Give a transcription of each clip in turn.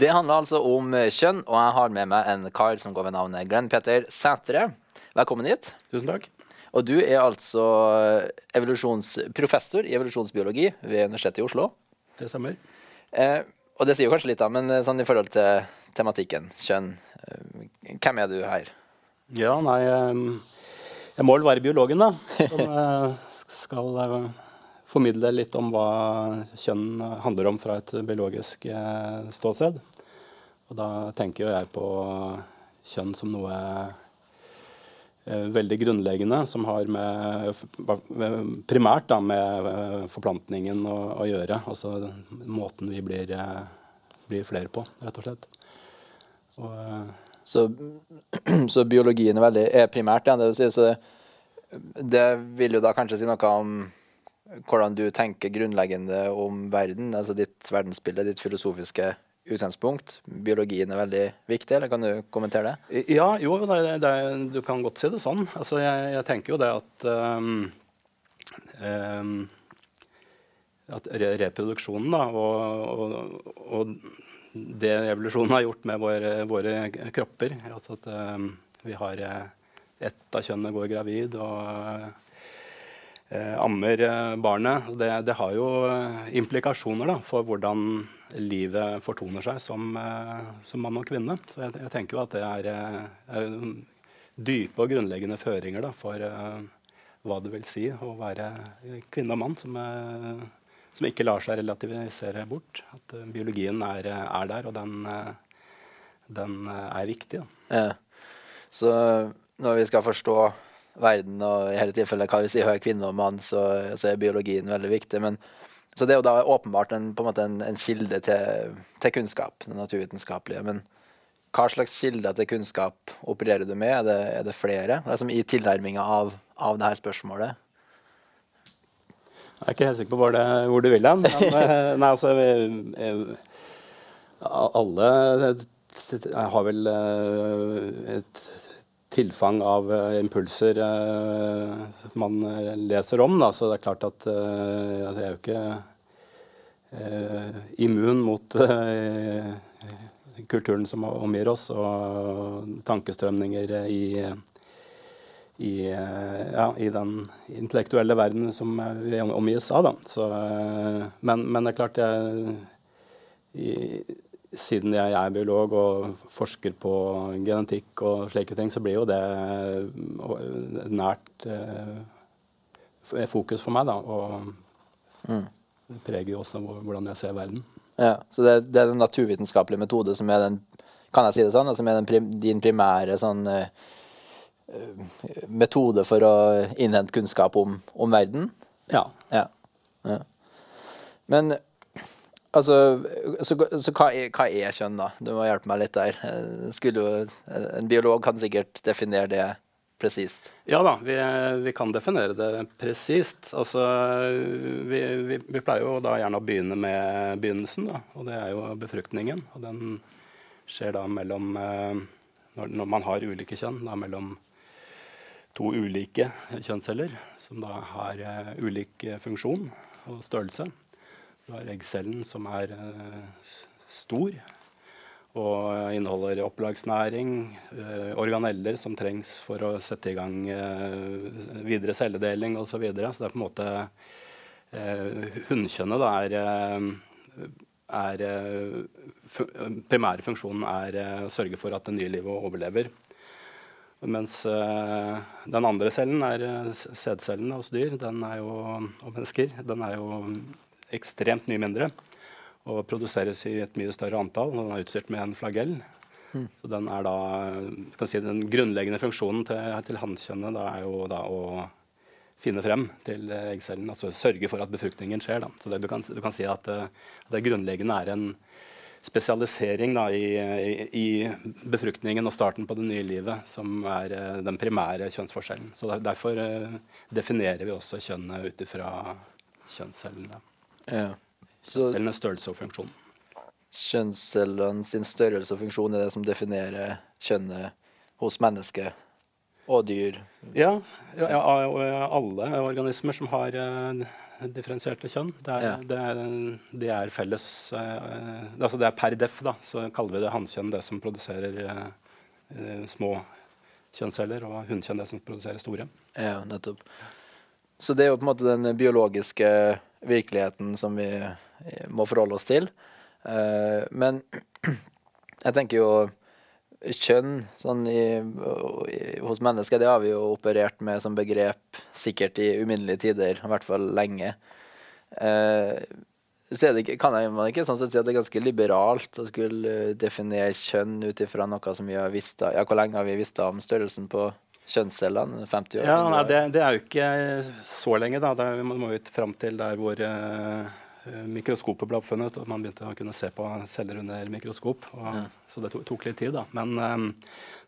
Det handler altså om kjønn, og jeg har med meg en kar som går ved navnet Glenn Petter Sætre. Velkommen hit. Tusen takk. Og du er altså evolusjonsprofessor i evolusjonsbiologi ved Universitetet i Oslo. Det stemmer. Eh, og det sier jo kanskje litt, da, men eh, sånn i forhold til tematikken, kjønn, eh, hvem er du her? Ja, nei eh, Jeg må vel være biologen, da. Som eh, skal eh, formidle litt om hva kjønn handler om fra et biologisk eh, ståsted. Og da tenker jo jeg på kjønn som noe eh, veldig grunnleggende, som har med, primært da, med eh, forplantningen å, å, gjøre. Altså måten vi blir, eh, blir, flere på, rett og slett. Og, så, så, biologien er, veldig, er primært, ja, det, si, så det vil jo da kanskje si noe om hvordan du tenker grunnleggende om verden, altså ditt verdensbilde, ditt filosofiske utgangspunkt. Biologien er veldig viktig, eller kan du kommentere det? Ja, jo, det, det, du kan godt si det sånn. Altså, jeg, jeg tenker jo det at um, um, at reproduksjonen da, og, og, og, det evolusjonen har gjort med våre, våre kropper altså at um, vi har eh, ett av kjønnene går gravid og uh, ammer barnet. Det, det, har jo implikasjoner da, for hvordan livet fortoner seg som, eh, som mann og kvinne. Så jeg, jeg, tenker jo at det er, er eh, dype og grunnleggende føringer da, for uh, hva det vil si å være kvinne og mann, som, uh, som ikke lar seg relativisere bort. At uh, biologien er, er, der, og den, den er viktig. Ja. Så når vi skal forstå verden, og i hele tilfellet hva vi sier er kvinne og mann, så, så er biologien veldig viktig. men så det er jo da åpenbart en, på en, måte en, en kilde til, til, kunnskap, det naturvitenskapelige. Men hva slags kilder til kunnskap opererer du med? Er det, er det flere liksom i tilnærminga av, av dette spørsmålet? Jeg er ikke helt sikker på hvor, det, hvor du vil hen. Eh, nei, altså Alle har vel eh, et tilfang av uh, impulser uh, man leser om. Da. Så det er klart at altså jeg er jo ikke immun mot kulturen som omgir oss, og tankestrømninger i, i, ja, i den intellektuelle verden som vi omgis av. Så, men, men, det er klart jeg i, siden jeg er biolog og forsker på genetikk og slike ting, så blir jo det nært eh, fokus for meg. da, Og mm. det preger jo også hvordan jeg ser verden. Ja, Så det, det er den naturvitenskapelige metode som er den kan jeg si det sånn, som er prim, din primære sånn, uh, metode for å innhente kunnskap om, om verden? Ja. ja. ja. Men Altså, så, så hva, er, hva, er, kjønn, da? Du må hjelpe meg litt der. Skulle, en biolog kan sikkert definere det presist? Ja da, vi, vi, kan definere det presist. Altså, vi, vi, vi, pleier jo da gjerne å begynne med begynnelsen, da, og det er jo befruktningen. Og den skjer da mellom eh, når, når, man har ulike kjønn, da mellom to ulike kjønnsceller som da har ulik funksjon og størrelse. Du har eggcellen, som er uh, stor og inneholder opplagsnæring, uh, organeller som trengs for å sette i gang uh, videre celledeling osv. Så, videre. så det er på en måte Hunnkjønnet er, er Primære funksjonen er å sørge for at det nye livet overlever. Mens den andre cellen er sædcellen hos dyr den er jo, og mennesker. Den er jo ekstremt mye mindre og produseres i et mye større antall. og Den er utstyrt med en flagell. Mm. Så den er da, kan si, Den grunnleggende funksjonen til, til hannkjønnet er jo da å finne frem til eggcellen. Altså sørge for at befruktningen skjer. Da. Så det, du, kan, du, kan, si at at, det grunnleggende er en spesialisering da, i, i, i, befruktningen og starten på det nye livet, som er uh, den primære kjønnsforskjellen. Så der, Derfor definerer vi også kjønnet ut ifra kjønnscellene. Ja. Kjønnscellenes størrelse og funksjon. Kjønnscellene sin størrelse og funksjon er det som definerer kjønnet hos mennesket og dyr? Ja, ja, alle organismer som har uh, differensierte kjønn. Det er, Ja. det er, det er felles eh, altså Det er per def, da, så kaller vi det hannkjønn, det som produserer eh, eh, små kjønnsceller, og hunnkjønn det som produserer store. Ja, nettopp. Så det er jo på en måte den biologiske virkeligheten som vi eh, må forholde oss til. Eh, men jeg tenker jo kjønn sånn i, hos mennesker, det har vi jo operert med som begrep sikkert i uminnelige tider, i hvert fall lenge. Eh, så det kan jeg, man ikke sånn sett si at det er ganske liberalt å skulle definere kjønn ut ifra noe som vi har visst Ja, hvor lenge har vi visst om størrelsen på kjønnscellene? 50 år? Ja, nei, det, det er jo ikke så lenge, da. Er, man må jo fram til der hvor uh, mikroskopet ble oppfunnet, og man begynte å kunne se på celler under mikroskop. Og, Ja. Så det tok, tok litt tid, da. Men um,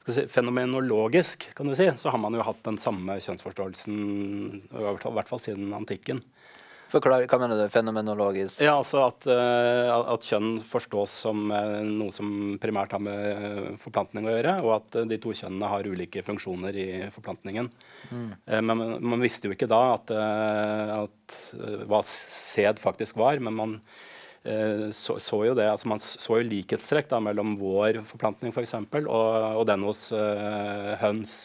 si, fenomenologisk kan du si, så har man jo hatt den samme kjønnsforståelsen i hvert fall, i hvert fall siden antikken. Forklar, hva mener du? Fenomenologisk? Ja, altså at, eh, at kjønn forstås som eh, noe som primært har med eh, forplantning å gjøre, og at de to kjønnene har ulike funksjoner i forplantningen. Eh, men man, man visste jo ikke da at, at, hva sæd faktisk var, men man så, så jo det, altså man så jo likhetstrekk da, mellom vår forplantning for eksempel, og, og den hos uh, høns.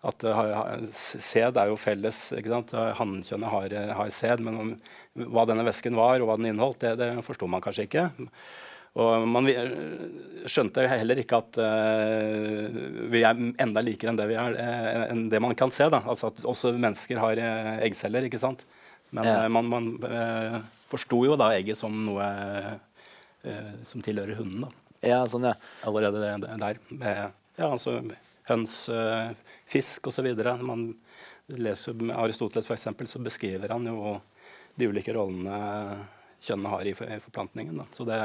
At sæd er jo felles. ikke sant? Hannkjønnet har, har sæd, men om, hva denne væsken var, og hva den inneholdt, det, det forsto man kanskje ikke. Og man skjønte heller ikke at uh, vi er enda likere enn det, vi er, eh, enn det man kan se. Da. Altså at også mennesker har eh, eggceller, ikke sant. Men Ja. man, man uh, forsto jo da egget som noe uh, som tilhører hunden. da Ja, sånn, ja. allerede der. Med, ja, altså høns, eh, fisk osv. Man leser med Aristoteles for eksempel, så beskriver han jo de ulike rollene kjønnene har i, forplantningen. Det,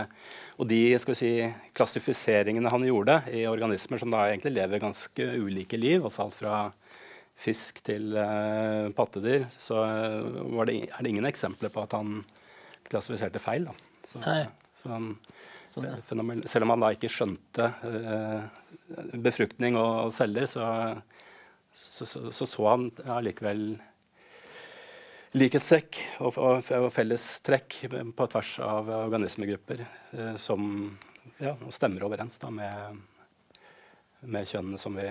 og de skal vi si, klassifiseringene han gjorde i organismer som da egentlig lever ganske ulike liv, altså alt fra fisk til uh, pattedyr, så eh, var det, er det ingen eksempler på at han klassifiserte feil. Så, så han, Sånn, ja. selv om han da ikke skjønte uh, befruktning og, og celler, så så, så, så, så han allikevel likhetstrekk og, og, og fellestrekk på tvers av organismegrupper eh, som ja, stemmer overens da, med, med kjønnene som vi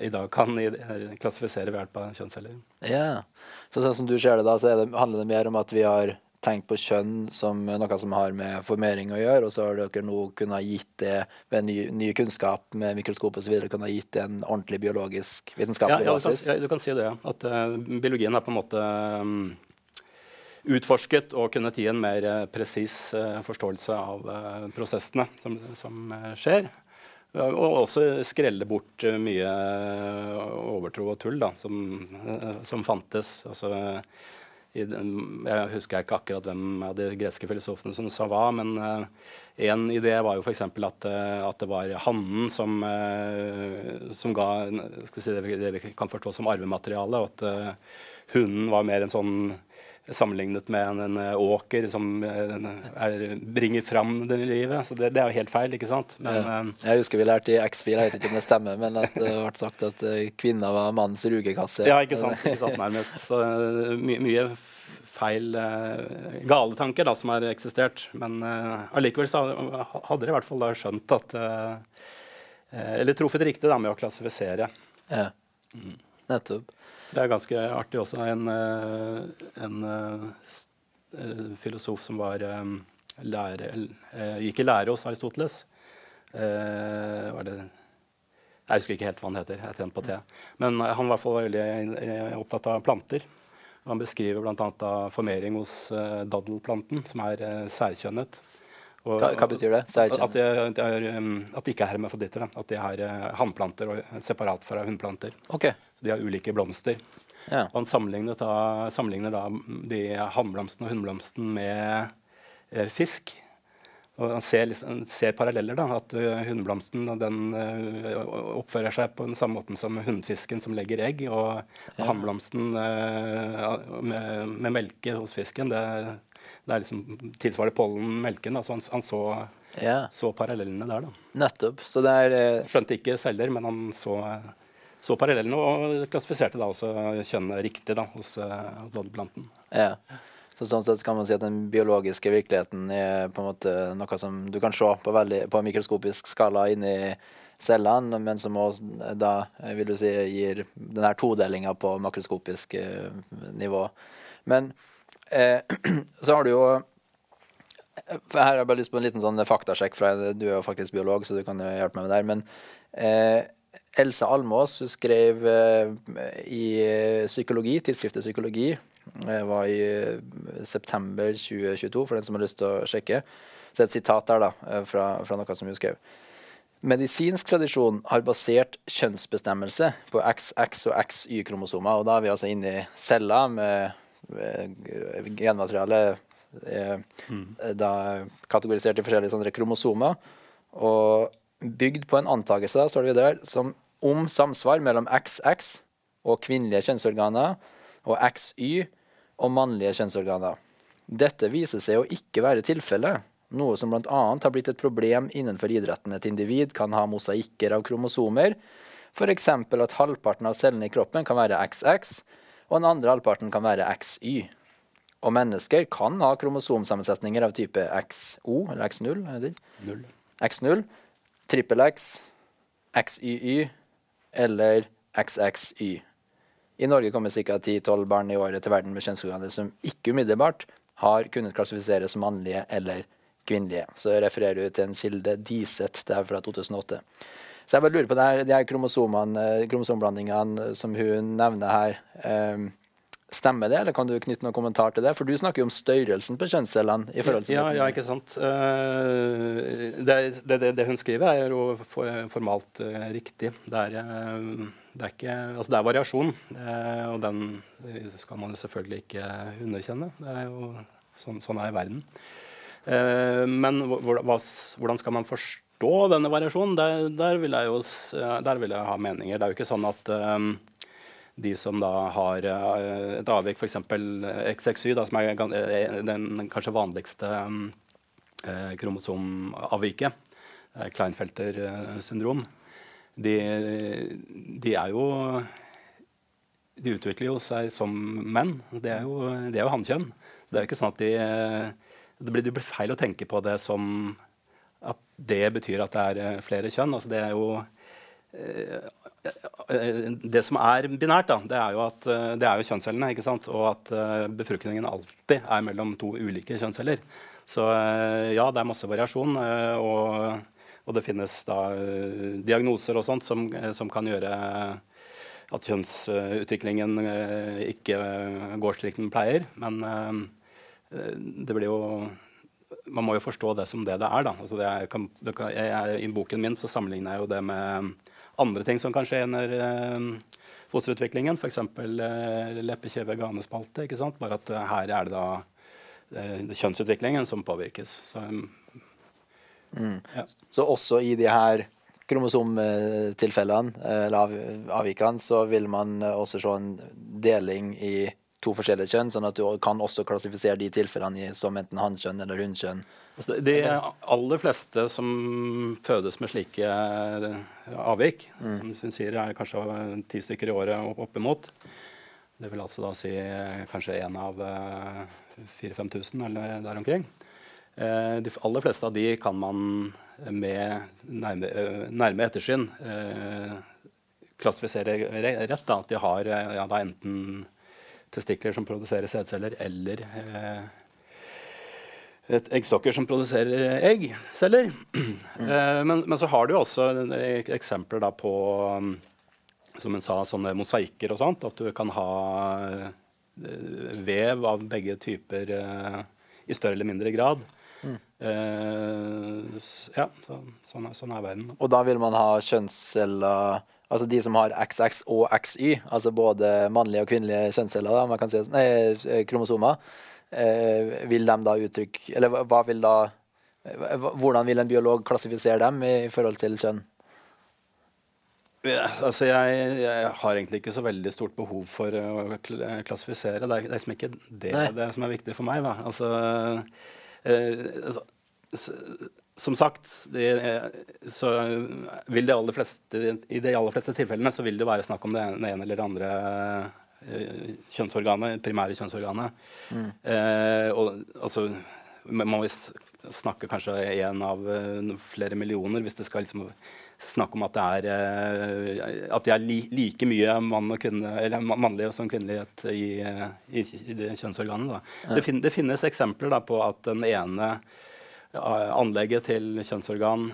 i dag kan i, eh, klassifisere ved hjelp av kjønnsceller. Ja. Så sånn som du ser det, da, så det, handler det mer om at vi har tenkt på kjønn som noe som har med formering å gjøre, og så har dere nå kunnet gitt det ved ny, ny kunnskap med mikroskop osv. kunnet gitt det en ordentlig biologisk Ja, vitenskapelig ja, kan, basis. ja, du kan si det. At uh, biologien har på en måte um, utforsket og kunnet gi en mer uh, presis uh, forståelse av prosessene som, som skjer. Og også skrelle bort mye overtro og tull da, som, som fantes. Altså, den, jeg husker ikke akkurat hvem av de greske filosofene som sa hva, men uh, en idé var jo f.eks. At, uh, at det var hannen som, uh, som ga si, det, det vi kan forstå som arvemateriale, og at hunden var mer en sånn Sammenlignet med en, en eh, åker som eh, er, bringer fram det livet. Så det, det er jo helt feil, ikke sant? Men, Ja. eh, Jeg husker vi lærte i X-Fil, jeg vet ikke om det stemmer, men at det ble sagt at kvinna var mannens rugekasse. Ja, ikke sant, ikke sant nærmest. Så my mye feil gale tanker da, som har eksistert. Men allikevel så hadde de i hvert fall da skjønt at Eller truffet riktig da, med å klassifisere. Ja. Mm. Nettopp. Det er ganske artig også. En, uh, en uh, uh, filosof som var um, lære, uh, gikk i lære hos Aristoteles. Uh, var det jeg husker ikke helt hva han heter. jeg trent på T. Men eh, han var i hvert fall veldig eh, opptatt av planter. Han beskriver bl.a. formering hos eh, daddelplanten, som er eh, særkjønnet. Og- Hva, hva betyr det? At, de, det er, um, at de ikke er hermafroditter. da. At de er uh, hannplanter og eh, separat fra hunnplanter. OK. Så de har ulike blomster. Ja. Han sammenligner da, sammenligner da de hannblomsten og hunnblomsten med eh, fisk. Og han ser, liksom, ser paralleller. da, At uh, hunnblomsten den, uh, oppfører seg på den samme måten som hunnfisken som legger egg. Og Ja. hannblomsten uh, med, med melke hos fisken, det, det er liksom tilsvarer pollen melken. Da, så han, han så, ja. så parallellene der. da. Nettopp. Så det er Skjønte ikke selger, men han så, så parallellene og klassifiserte da også kjønnet riktig da, hos, uh, hos daddelplanten. Ja. Så sånn sett kan man si at den biologiske virkeligheten er på en måte noe som du kan se på, veldig, på en mikroskopisk skala inni cellene, men som også da vil du si gir den her todelinga på makroskopisk eh, nivå. Men eh, så har du jo for Her har jeg bare lyst på en liten sånn faktasjekk, fra du er jo faktisk biolog, så du kan jo hjelpe meg med det. her, Men eh, Elsa Almås skrev eh, i psykologi, tidsskriftet Psykologi, Det var i eh, september 2022, for den som har lyst til å sjekke. Så et sitat der da, eh, fra, fra noe som hun skrev. Medisinsk tradisjon har basert kjønnsbestemmelse på XX- og XY-kromosomer. og Da er vi altså inne i celler med genmateriale eh, mm. da kategorisert i forskjellige sånne kromosomer. Og bygd på en antakelse står det videre, som om samsvar mellom XX og kvinnelige kjønnsorganer og XY og mannlige kjønnsorganer. Dette viser seg å ikke være tilfellet, noe som bl.a. har blitt et problem innenfor idretten. Et individ kan ha mosaikker av kromosomer, f.eks. at halvparten av cellene i kroppen kan være XX, og den andre halvparten kan være XY. Og mennesker kan ha kromosomsammensetninger av type XO eller X0. X0, trippel X, XYY eller XXY. I Norge kommer ca. 10-12 barn i året til verden med kjønnsorganer som ikke umiddelbart har kunnet klassifiseres som mannlige eller kvinnelige. Så jeg refererer du til en kilde, Diset, det fra 2008. Så jeg bare lurer på det her, de her kromosomblandingene som hun nevner her. Um, Stemmer det, eller kan du knytte noen kommentar til det? For du snakker jo om størrelsen på kjønnscellene. i forhold til Ja, ja ikke sant. Uh, det, det, det, hun skriver, er jo formalt uh, riktig. Det er, uh, det, er ikke, altså det er variasjon, og den skal man selvfølgelig ikke underkjenne. Det er jo sånn, sånn er verden. men hvordan skal man forstå denne variasjonen? Der, der, vil jo, der, vil jeg ha meninger. Det er jo ikke sånn at de som da har uh, et avvik, f.eks. XXY, da, som er eh, den kanskje vanligste uh, kromosomavviket, Kleinfelter syndrom, de, de, er jo De utvikler jo seg som menn. Det er jo, de jo hannkjønn. Det er jo ikke sånn at de det blir, det blir feil å tenke på det som at det betyr at det er flere kjønn. Altså det er jo det som er binært, da, det er jo, at, eh, det er jo kjønnscellene. ikke sant? Og at uh, befruktningen alltid er mellom to ulike kjønnsceller. Så ja, det er masse variasjon. Og, og, det finnes da diagnoser og sånt som, som, kan gjøre at kjønnsutviklingen ikke går slik den pleier. Men det blir jo Man må jo forstå det som det det er. da. Altså det er, kan, kan, jeg, I boken min så sammenligner jeg jo det med andre ting som kan skje under eh, fosterutviklingen, f.eks. Eh, leppe, kjeve, ganespalte. ikke sant? Bare at eh, her er det da uh, kjønnsutviklingen som påvirkes. Så, um, mm. ja. Så også i de her kromosomtilfellene, eller av, avvikene, så vil man også se en deling i to forskjellige kjønn, sånn at du kan også klassifisere de tilfellene som enten hannkjønn eller hunnkjønn. Altså de aller fleste som fødes med slike eh, avvik, mm. som hun sier er kanskje ti stykker i året opp, oppimot, det vil altså da si eh, kanskje én av 4000-5000 eh, eller der omkring. De aller fleste av de kan man med nærme, nærme ettersyn klassifisere rett. Da, at de har ja, enten testikler som produserer sædceller, eller et eggstokker som produserer eggceller. Mm. Eh, men, men, så har du også eksempler på um, som hun sa, sånne mosaikker og sånt. At du kan ha uh, vev av begge typer uh, i større eller mindre grad. Mm. Ja, så, sånn, er, sånn, er, verden. Og da vil man ha kjønnsceller Altså de som har XX og XY, altså både mannlige og kvinnelige kjønnsceller, da, man kan si, nei, kromosomer eh, vil de da uttrykke Eller hva vil da Hvordan vil en biolog klassifisere dem i, forhold til kjønn? Ja, altså jeg, jeg, har egentlig ikke så veldig stort behov for å klassifisere. Det er, det liksom ikke det, det, som er viktig for meg. Altså, eh, altså, som sagt, det, så vil de aller fleste, i de aller fleste tilfellene så vil det være snakk om det ene eller det andre eh, kjønnsorganet, primære kjønnsorganet. Mm. Eh, og altså Man må snakke kanskje én av uh, flere millioner hvis det skal liksom snakke om at det er, uh, at det er li, like mye mann og kvinne, eller mannlig som kvinnelighet i, i, i det kjønnsorganet. Ja. Det, fin, det, finnes eksempler da, på at den ene anlegget til kjønnsorgan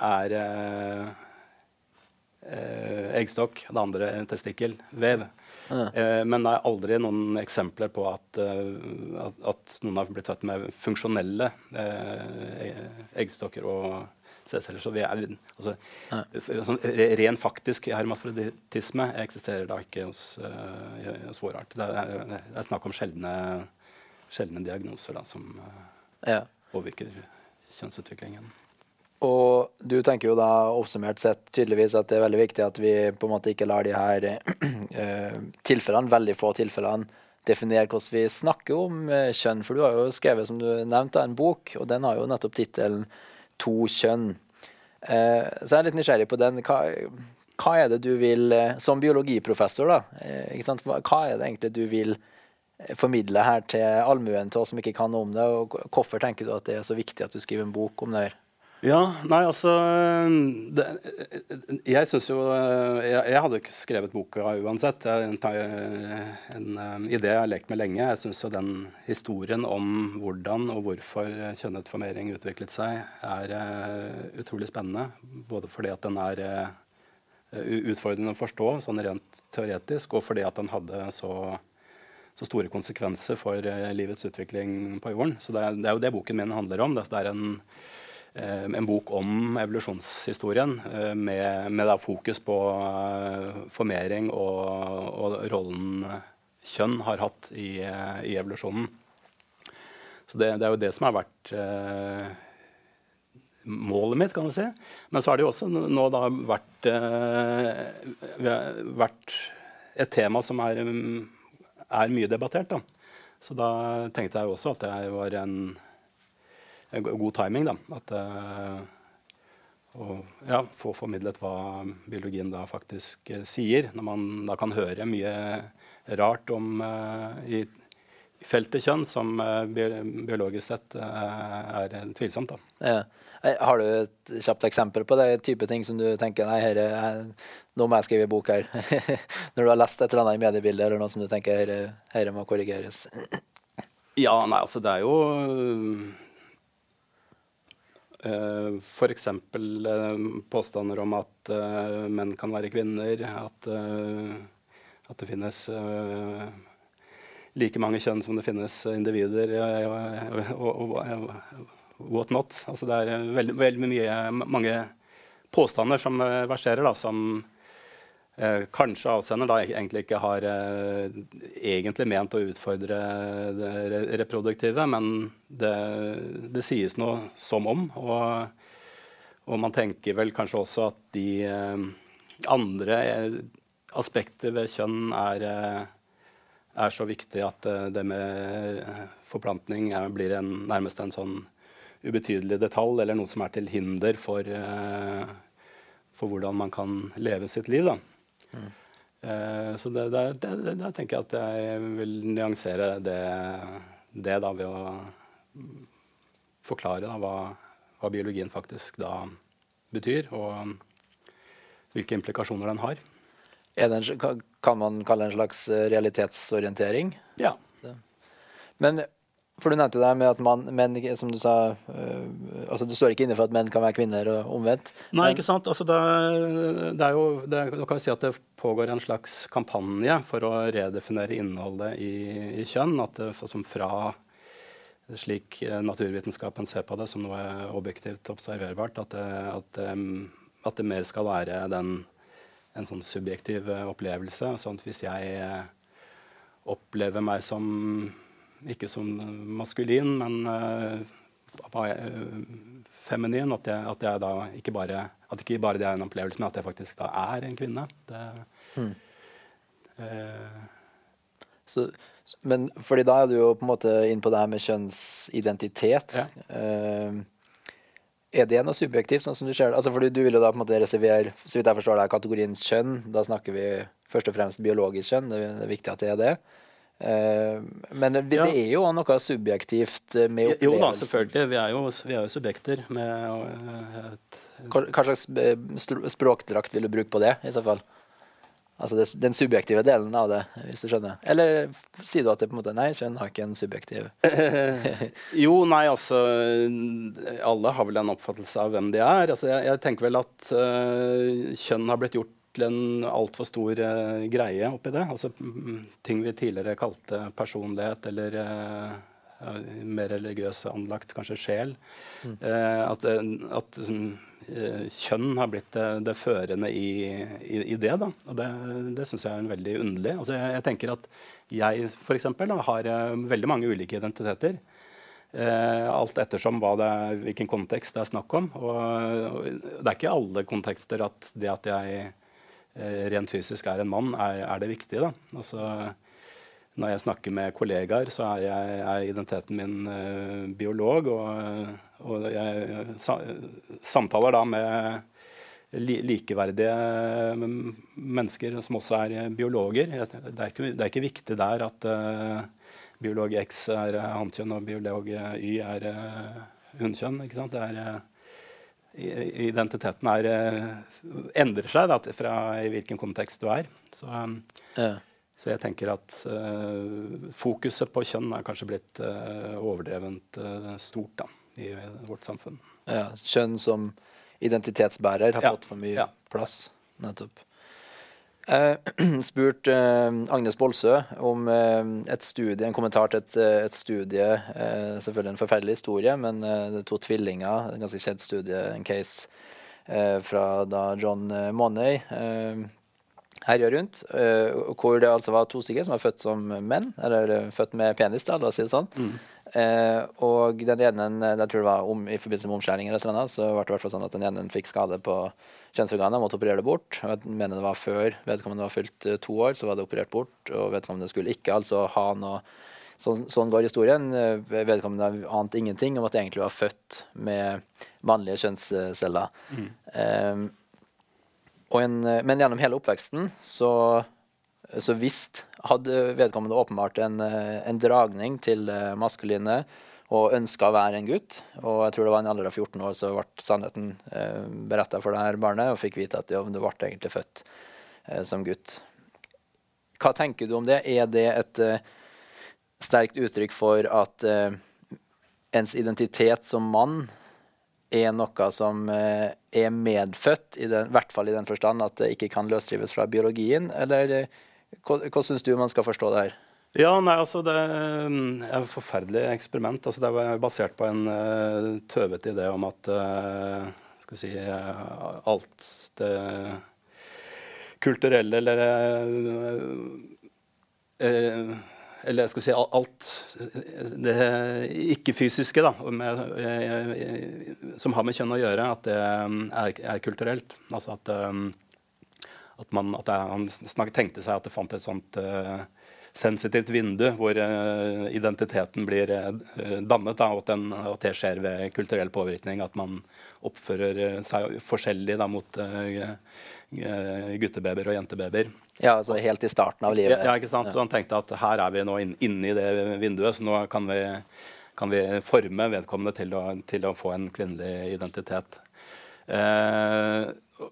er eh, eggstokk, det andre testikkel, vev. Ja. Eh, men det er aldri noen eksempler på at, uh, at, at noen har blitt født med funksjonelle eh, eggstokker og sædceller. Så vi er, altså, ja. sånn, ren faktisk hermafroditisme eksisterer da ikke hos, uh, hos vår art. Det er, det er, snakk om sjeldne, sjeldne diagnoser da, som ja. påvirker kjønnsutviklingen. Og du tenker jo da oppsummert sett tydeligvis at det er veldig viktig at vi på en måte ikke lar de her uh, tilfellene, veldig få tilfellene, definere hvordan vi snakker om uh, kjønn. For du har jo skrevet, som du nevnte, en bok, og den har jo nettopp tittelen 'To kjønn'. Uh, så jeg er litt nysgjerrig på den. Hva, hva er det du vil, som biologiprofessor, da, hva er det egentlig du vil formidle her til allmuen, til oss som ikke kan noe om det, og hvorfor tenker du at det er så viktig at du skriver en bok om det? her? Ja, nei, altså det, Jeg syns jo jeg, jeg, hadde ikke skrevet boka uansett. Det er en, en, en idé jeg har lekt med lenge. Jeg syns jo den historien om hvordan og hvorfor kjønnet formering utviklet seg, er uh, utrolig spennende. Både fordi at den er uh, utfordrende å forstå sånn rent teoretisk, og fordi at den hadde så, så store konsekvenser for livets utvikling på jorden. Så det er, det er, jo det boken min handler om. Det, er en Eh, en bok om evolusjonshistorien eh, med, med fokus på eh, formering og, og, rollen kjønn har hatt i, i evolusjonen. Så det, det, er jo det som har vært eh, målet mitt, kan du si. Men så har det jo også nå da vært, eh, vært et tema som er, er mye debattert. Da. Så da tenkte jeg også at det var en god timing. da, at og ja, få formidlet hva biologien da faktisk uh, sier. Når man da kan høre mye rart om i feltet kjønn, som biologisk sett er tvilsomt. da. Ja. Har du et kjapt eksempel på det type ting som du tenker nei, her er, nå må jeg skrive bok her? Når du har lest et eller annet i mediebildet, eller noe som du tenker her, her må korrigeres? Ja, nei, altså det er jo F.eks. Uh, påstander om at uh, menn kan være kvinner, at, at det finnes like mange kjønn som det finnes individer, og what not. Altså det er veldig, veldig mye, mange påstander som verserer, da, som eh, kanskje avsender da egentlig ikke har eh, egentlig ment å utfordre det reproduktive, men det, det sies noe som om. Og, og, man tenker vel kanskje også at de eh, andre eh, aspekter ved kjønn er, eh, er så viktig at eh, det med forplantning er, blir en, nærmest en sånn ubetydelig detalj, eller noe som er til hinder for, for hvordan man kan leve sitt liv. da. Mm. så det, der, det, der, tenker jeg at jeg vil nyansere det, det da ved å forklare da, hva, hva, biologien faktisk da betyr, og hvilke implikasjoner den har. En, kan man kalle det en slags eh, realitetsorientering? Ja. Men for du nevnte det med at man, menn, som du sa øh, altså Du står ikke inne for at menn kan være kvinner, og omvendt? Nei, men, ikke sant. Altså, det, det, er jo, det, da kan vi si at det pågår en slags kampanje for å redefinere innholdet i, i kjønn. At det, som fra slik naturvitenskapen ser på det, som noe objektivt observerbart, at det, at at det mer skal være den, en sånn subjektiv opplevelse. Sånn at hvis jeg opplever meg som ikke som maskulin, men uh, feminin. At, jeg, at, jeg da ikke bare, at ikke bare det er en opplevelse, men at jeg faktisk da er en kvinne. Det, mm. uh, så, men fordi da er du jo på en måte inn på det her med kjønnsidentitet. Ja. Uh, er det noe subjektivt, sånn som du ser det? Altså, fordi du vil jo da på en måte reservere, så vidt jeg forstår det, kategorien kjønn. Da snakker vi først og fremst biologisk kjønn. Det er viktig at det er det. Uh, men det, ja. det, er jo noe subjektivt med opplevelsen. Jo da, selvfølgelig. Vi er jo, vi er jo subjekter med et hva, hva slags språkdrakt vil du bruke på det, i så fall? Altså det, den subjektive delen av det, hvis du skjønner. Eller sier du at det på en måte Nei, kjønn har ikke en subjektiv Jo, nei, altså Alle har vel en oppfattelse av hvem de er. Altså, jeg, jeg tenker vel at uh, kjønn har blitt gjort til en altfor stor uh, greie oppi det. Altså ting vi tidligere kalte personlighet eller uh, mer religiøs anlagt, kanskje sjel. Mm. at, at Eh, kjønn har blitt det, det førende i, i, i, det. Da. Og det, det syns jeg er veldig underlig. Altså jeg, jeg, tenker at jeg for eksempel, da, har uh, veldig mange ulike identiteter. Uh, alt ettersom er, hvilken kontekst det er snakk om. Og, og, det er ikke alle kontekster at det at jeg uh, rent fysisk er en mann, er, er det viktig. Da. Altså, når jeg snakker med kollegaer, så er, jeg, er identiteten min biolog. og og jeg samtaler da med likeverdige mennesker som også er biologer. Det er ikke, det er ikke viktig der at uh, biolog X er hannkjønn og biolog Y er uh, hunnkjønn. ikke sant? Det er, uh, identiteten er, endrer seg da, fra i hvilken kontekst du er. Så, um, ja. så jeg tenker at fokuset på kjønn er kanskje blitt overdrevent stort. da i vårt samfunn. Ja, Kjønn som identitetsbærer har ja. fått for mye plass. Nettopp. Jeg eh, spurte eh, Agnes Bolsø om eh, et studie, en kommentar til et, et studie. Eh, selvfølgelig en forferdelig historie, men eh, det to tvillinger. En ganske kjent studie, en case eh, fra da John Money herja rundt. hvor det altså var to stykker som var født som menn, eller født med penis, da, la oss si det sånn. Mm. Eh, og den ene, jeg tror det var om, i forbindelse med omskjæring, eller noe, så ble det hvert fall sånn at den ene fikk skade på kjønnsorganet, måtte operere det bort. Jeg mener det var før vedkommende var fylt uh, to år, så var det operert bort. Og vedkommende skulle ikke altså ha noe Sånn, sånn går historien. Vedkommende ante ingenting om at det egentlig var født med mannlige kjønnsceller. Mm. Um, en, men gjennom hele oppveksten så så visst hadde vedkommende åpenbart en, eh, en dragning til eh, maskuline og ønska å være en gutt. Og jeg tror det var en alder av 14 år så ble sannheten eh, beretta for det her barnet, og fikk vite at ja, du ble egentlig født eh, som gutt. Hva tenker du om det? Er det et eh, sterkt uttrykk for at eh, ens identitet som mann er noe som eh, er medfødt, i den, hvert fall i den forstand at det ikke kan løsrives fra biologien, eller hva, hva syns du man skal forstå det her? Ja, nei, altså Det mm, er et forferdelig eksperiment. Altså Det er basert på en uh, tøvete idé om at uh, skal si, uh, alt det kulturelle eller eller jeg skal si alt det ikke-fysiske med, som har med kjønn å gjøre, at det er, er kulturelt. Altså at um, at, man, at han snak, tenkte seg at det fant et sånt uh, sensitivt vindu hvor uh, identiteten blir uh, dannet, da, og at, den, at, det skjer ved kulturell påvirkning. At man oppfører seg forskjellig da, mot guttebabyer og jentebabyer. Ja, altså helt i starten av livet. Ja, ikke sant? Så han tenkte at her er vi nå inne i det vinduet, så nå kan vi, kan vi forme vedkommende til å, til å, få en kvinnelig identitet. Eh,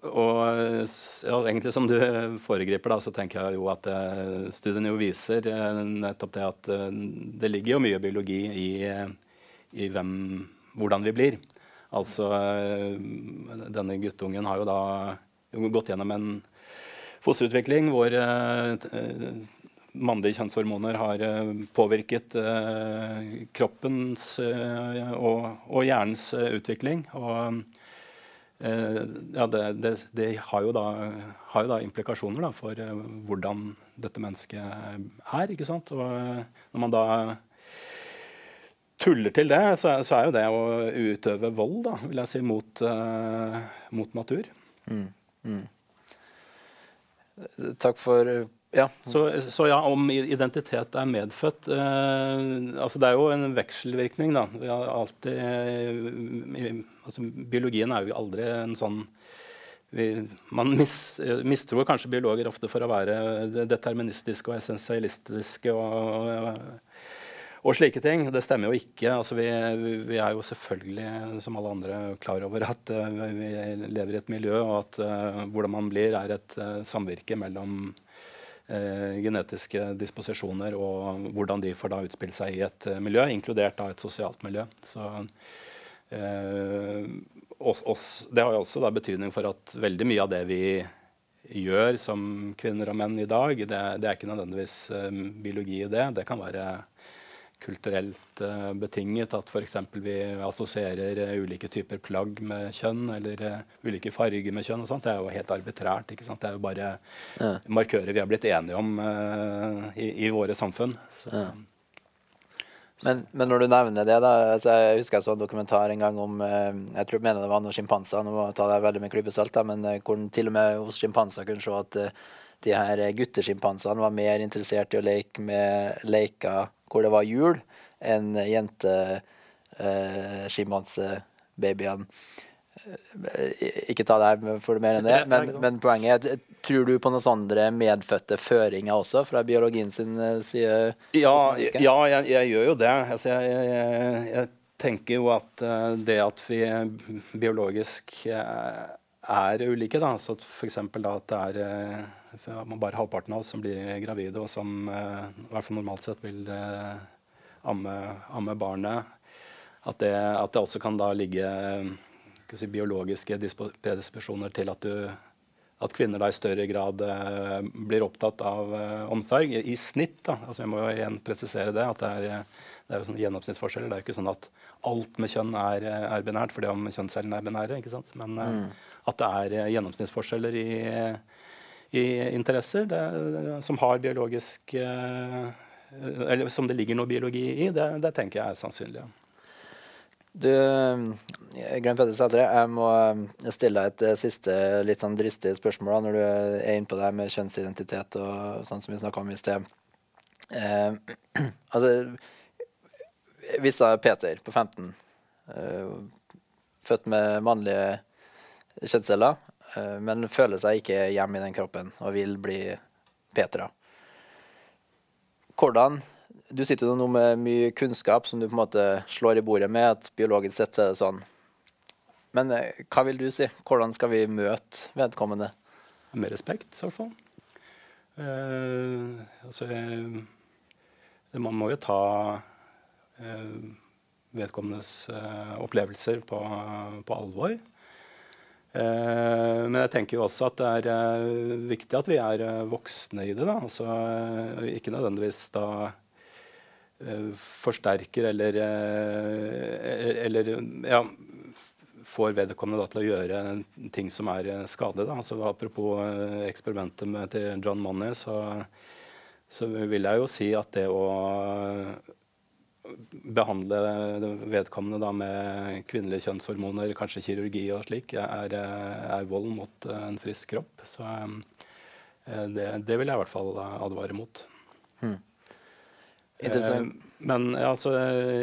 og ja, egentlig som du foregriper, da, så tenker jeg jo at eh, studien jo viser eh, nettopp det at uh, det ligger jo mye biologi i, i hvem, hvordan vi blir. Altså denne guttungen har jo da gått gjennom en fosterutvikling hvor mannlige kjønnshormoner har påvirket kroppens og, og hjernens utvikling. og Eh, ja, det, det, det har, jo da, har, jo da, implikasjoner da, for hvordan dette mennesket er. ikke sant? Og når man da tuller til det, så, så, er jo det å utøve vold, da, vil jeg si, mot, mot natur. Mm, mm. Takk for Ja. Så, så, ja, om identitet er medfødt eh, altså Det er jo en vekselvirkning, da. Vi har alltid, eh, altså biologien er jo aldri en sånn vi, Man mis, mistror kanskje biologer ofte for å være deterministiske og essensialistiske. og, og og slike ting. Det stemmer jo ikke. Altså, vi, vi, er jo selvfølgelig, som alle andre, klar over at uh, vi lever i et miljø, og at uh, hvordan man blir, er et uh, samvirke mellom genetiske disposisjoner og hvordan de får da utspille seg i et miljø, inkludert da et sosialt miljø. Så, oss, oss, det har jo også da betydning for at veldig mye av det vi gjør som kvinner og menn i dag, det, det er ikke nødvendigvis biologi i det. Det kan være kulturelt uh, betinget. At f.eks. vi assosierer uh, ulike typer plagg med kjønn, eller uh, ulike farger med kjønn. og sånt. Det er jo helt arbitrært. ikke sant? Det er jo bare ja. markører vi har blitt enige om i, i, våre samfunn. Ja. Men, men, når du nevner det, da, altså jeg husker jeg så en dokumentar en gang om jeg tror jeg mener det var noen sjimpanser, nå må jeg ta det veldig med klypesalt, men hvor til og med hos sjimpanser kunne se at de her guttesjimpansene var mer interessert i å leke med leker hvor det var jul, En jente-sjimpansebabyen Eh, ikke ta det her for mer enn det, men, men, poenget er Tror du på noen sånne medfødte føringer også, fra biologien sin eh, side? Ja, ja jeg, jeg, gjør jo det. Altså, jeg, jeg, jeg, tenker jo at det at vi biologisk er ulike, da, så f.eks. at det er bare halvparten av oss som blir gravide, og som uh, i hvert fall normalt sett vil uh, amme, amme, barnet. At det, at det, også kan da ligge si, biologiske predisposisjoner til at, du, at, kvinner da i større grad blir opptatt av omsorg. I, I, snitt, da. Altså, jeg må jo igjen presisere det. at det er det er jo sånne gjennomsnittsforskjeller. Det er jo ikke sånn at alt med kjønn er, er binært fordi om kjønnscellene er binære. ikke sant? Men mm at det er eh, gjennomsnittsforskjeller i, i interesser det, som har biologisk eh, Eller som det ligger noe biologi i. Det, det tenker jeg er sannsynlig. Du, Glenn Petter Sætre, jeg må stille deg et siste litt sånn dristig spørsmål da, når du er inne på det med kjønnsidentitet og sånn som vi snakka om i sted. Eh, altså, hvis er Peter på 15, eh, født med mannlige kjønnsceller, eh, men føler seg ikke hjemme i den kroppen og vil bli Petra. Hvordan Du sitter jo nå med mye kunnskap som du på en måte slår i bordet med, at biologisk sett er det sånn. Men eh, hva vil du si? Hvordan skal vi møte vedkommende? Med respekt, i hvert fall. Uh, altså, uh, man må jo ta uh, vedkommendes opplevelser på, på alvor. Eh, men jeg tenker jo også at det er eh, viktig at vi er eh, voksne i det. Da. Altså, ikke nødvendigvis da forsterker eller, eller ja, får vedkommende da, til å gjøre ting som er skadelig. Altså, apropos eksperimentet med, til John Money, så, så vil jeg jo si at det å behandle vedkommende da med kvinnelige kjønnshormoner, kanskje kirurgi og slik, er, er vold mot eh, en frisk kropp. Så eh, det, det, vil jeg i hvert fall advare mot. Hmm. Interessant. Eh, men altså,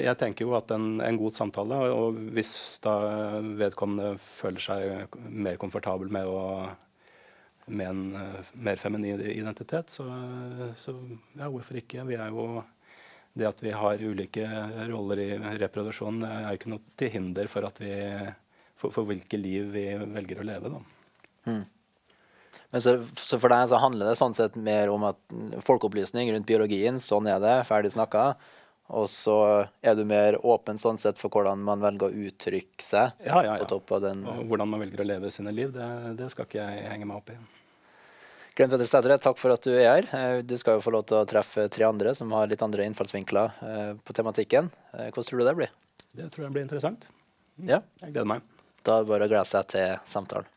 jeg tenker jo at en, en, god samtale, og hvis da vedkommende føler seg mer komfortabel med, å, med en mer feminin identitet, så, så ja, hvorfor ikke? Vi er jo det at vi har ulike roller i reproduksjon, er jo ikke noe til hinder for, vi, for, for hvilke liv vi velger å leve. Mm. Men så, så, for deg så handler det sånn sett mer om at folkeopplysning rundt biologien, sånn er det, ferdig snakka. Og så er du mer åpen sånn sett for hvordan man velger å uttrykke seg. Ja, ja, ja. Og hvordan man velger å leve sine liv, det, det skal ikke jeg henge meg opp i. Glenn Petter Sætre, takk for at du er her. Eh, du skal jo få lov til å treffe tre andre som har litt andre innfallsvinkler eh, på tematikken. Eh, hvordan tror du det blir? Det tror jeg blir interessant. Ja. Jeg gleder meg. Da er det bare å glede seg til samtalen.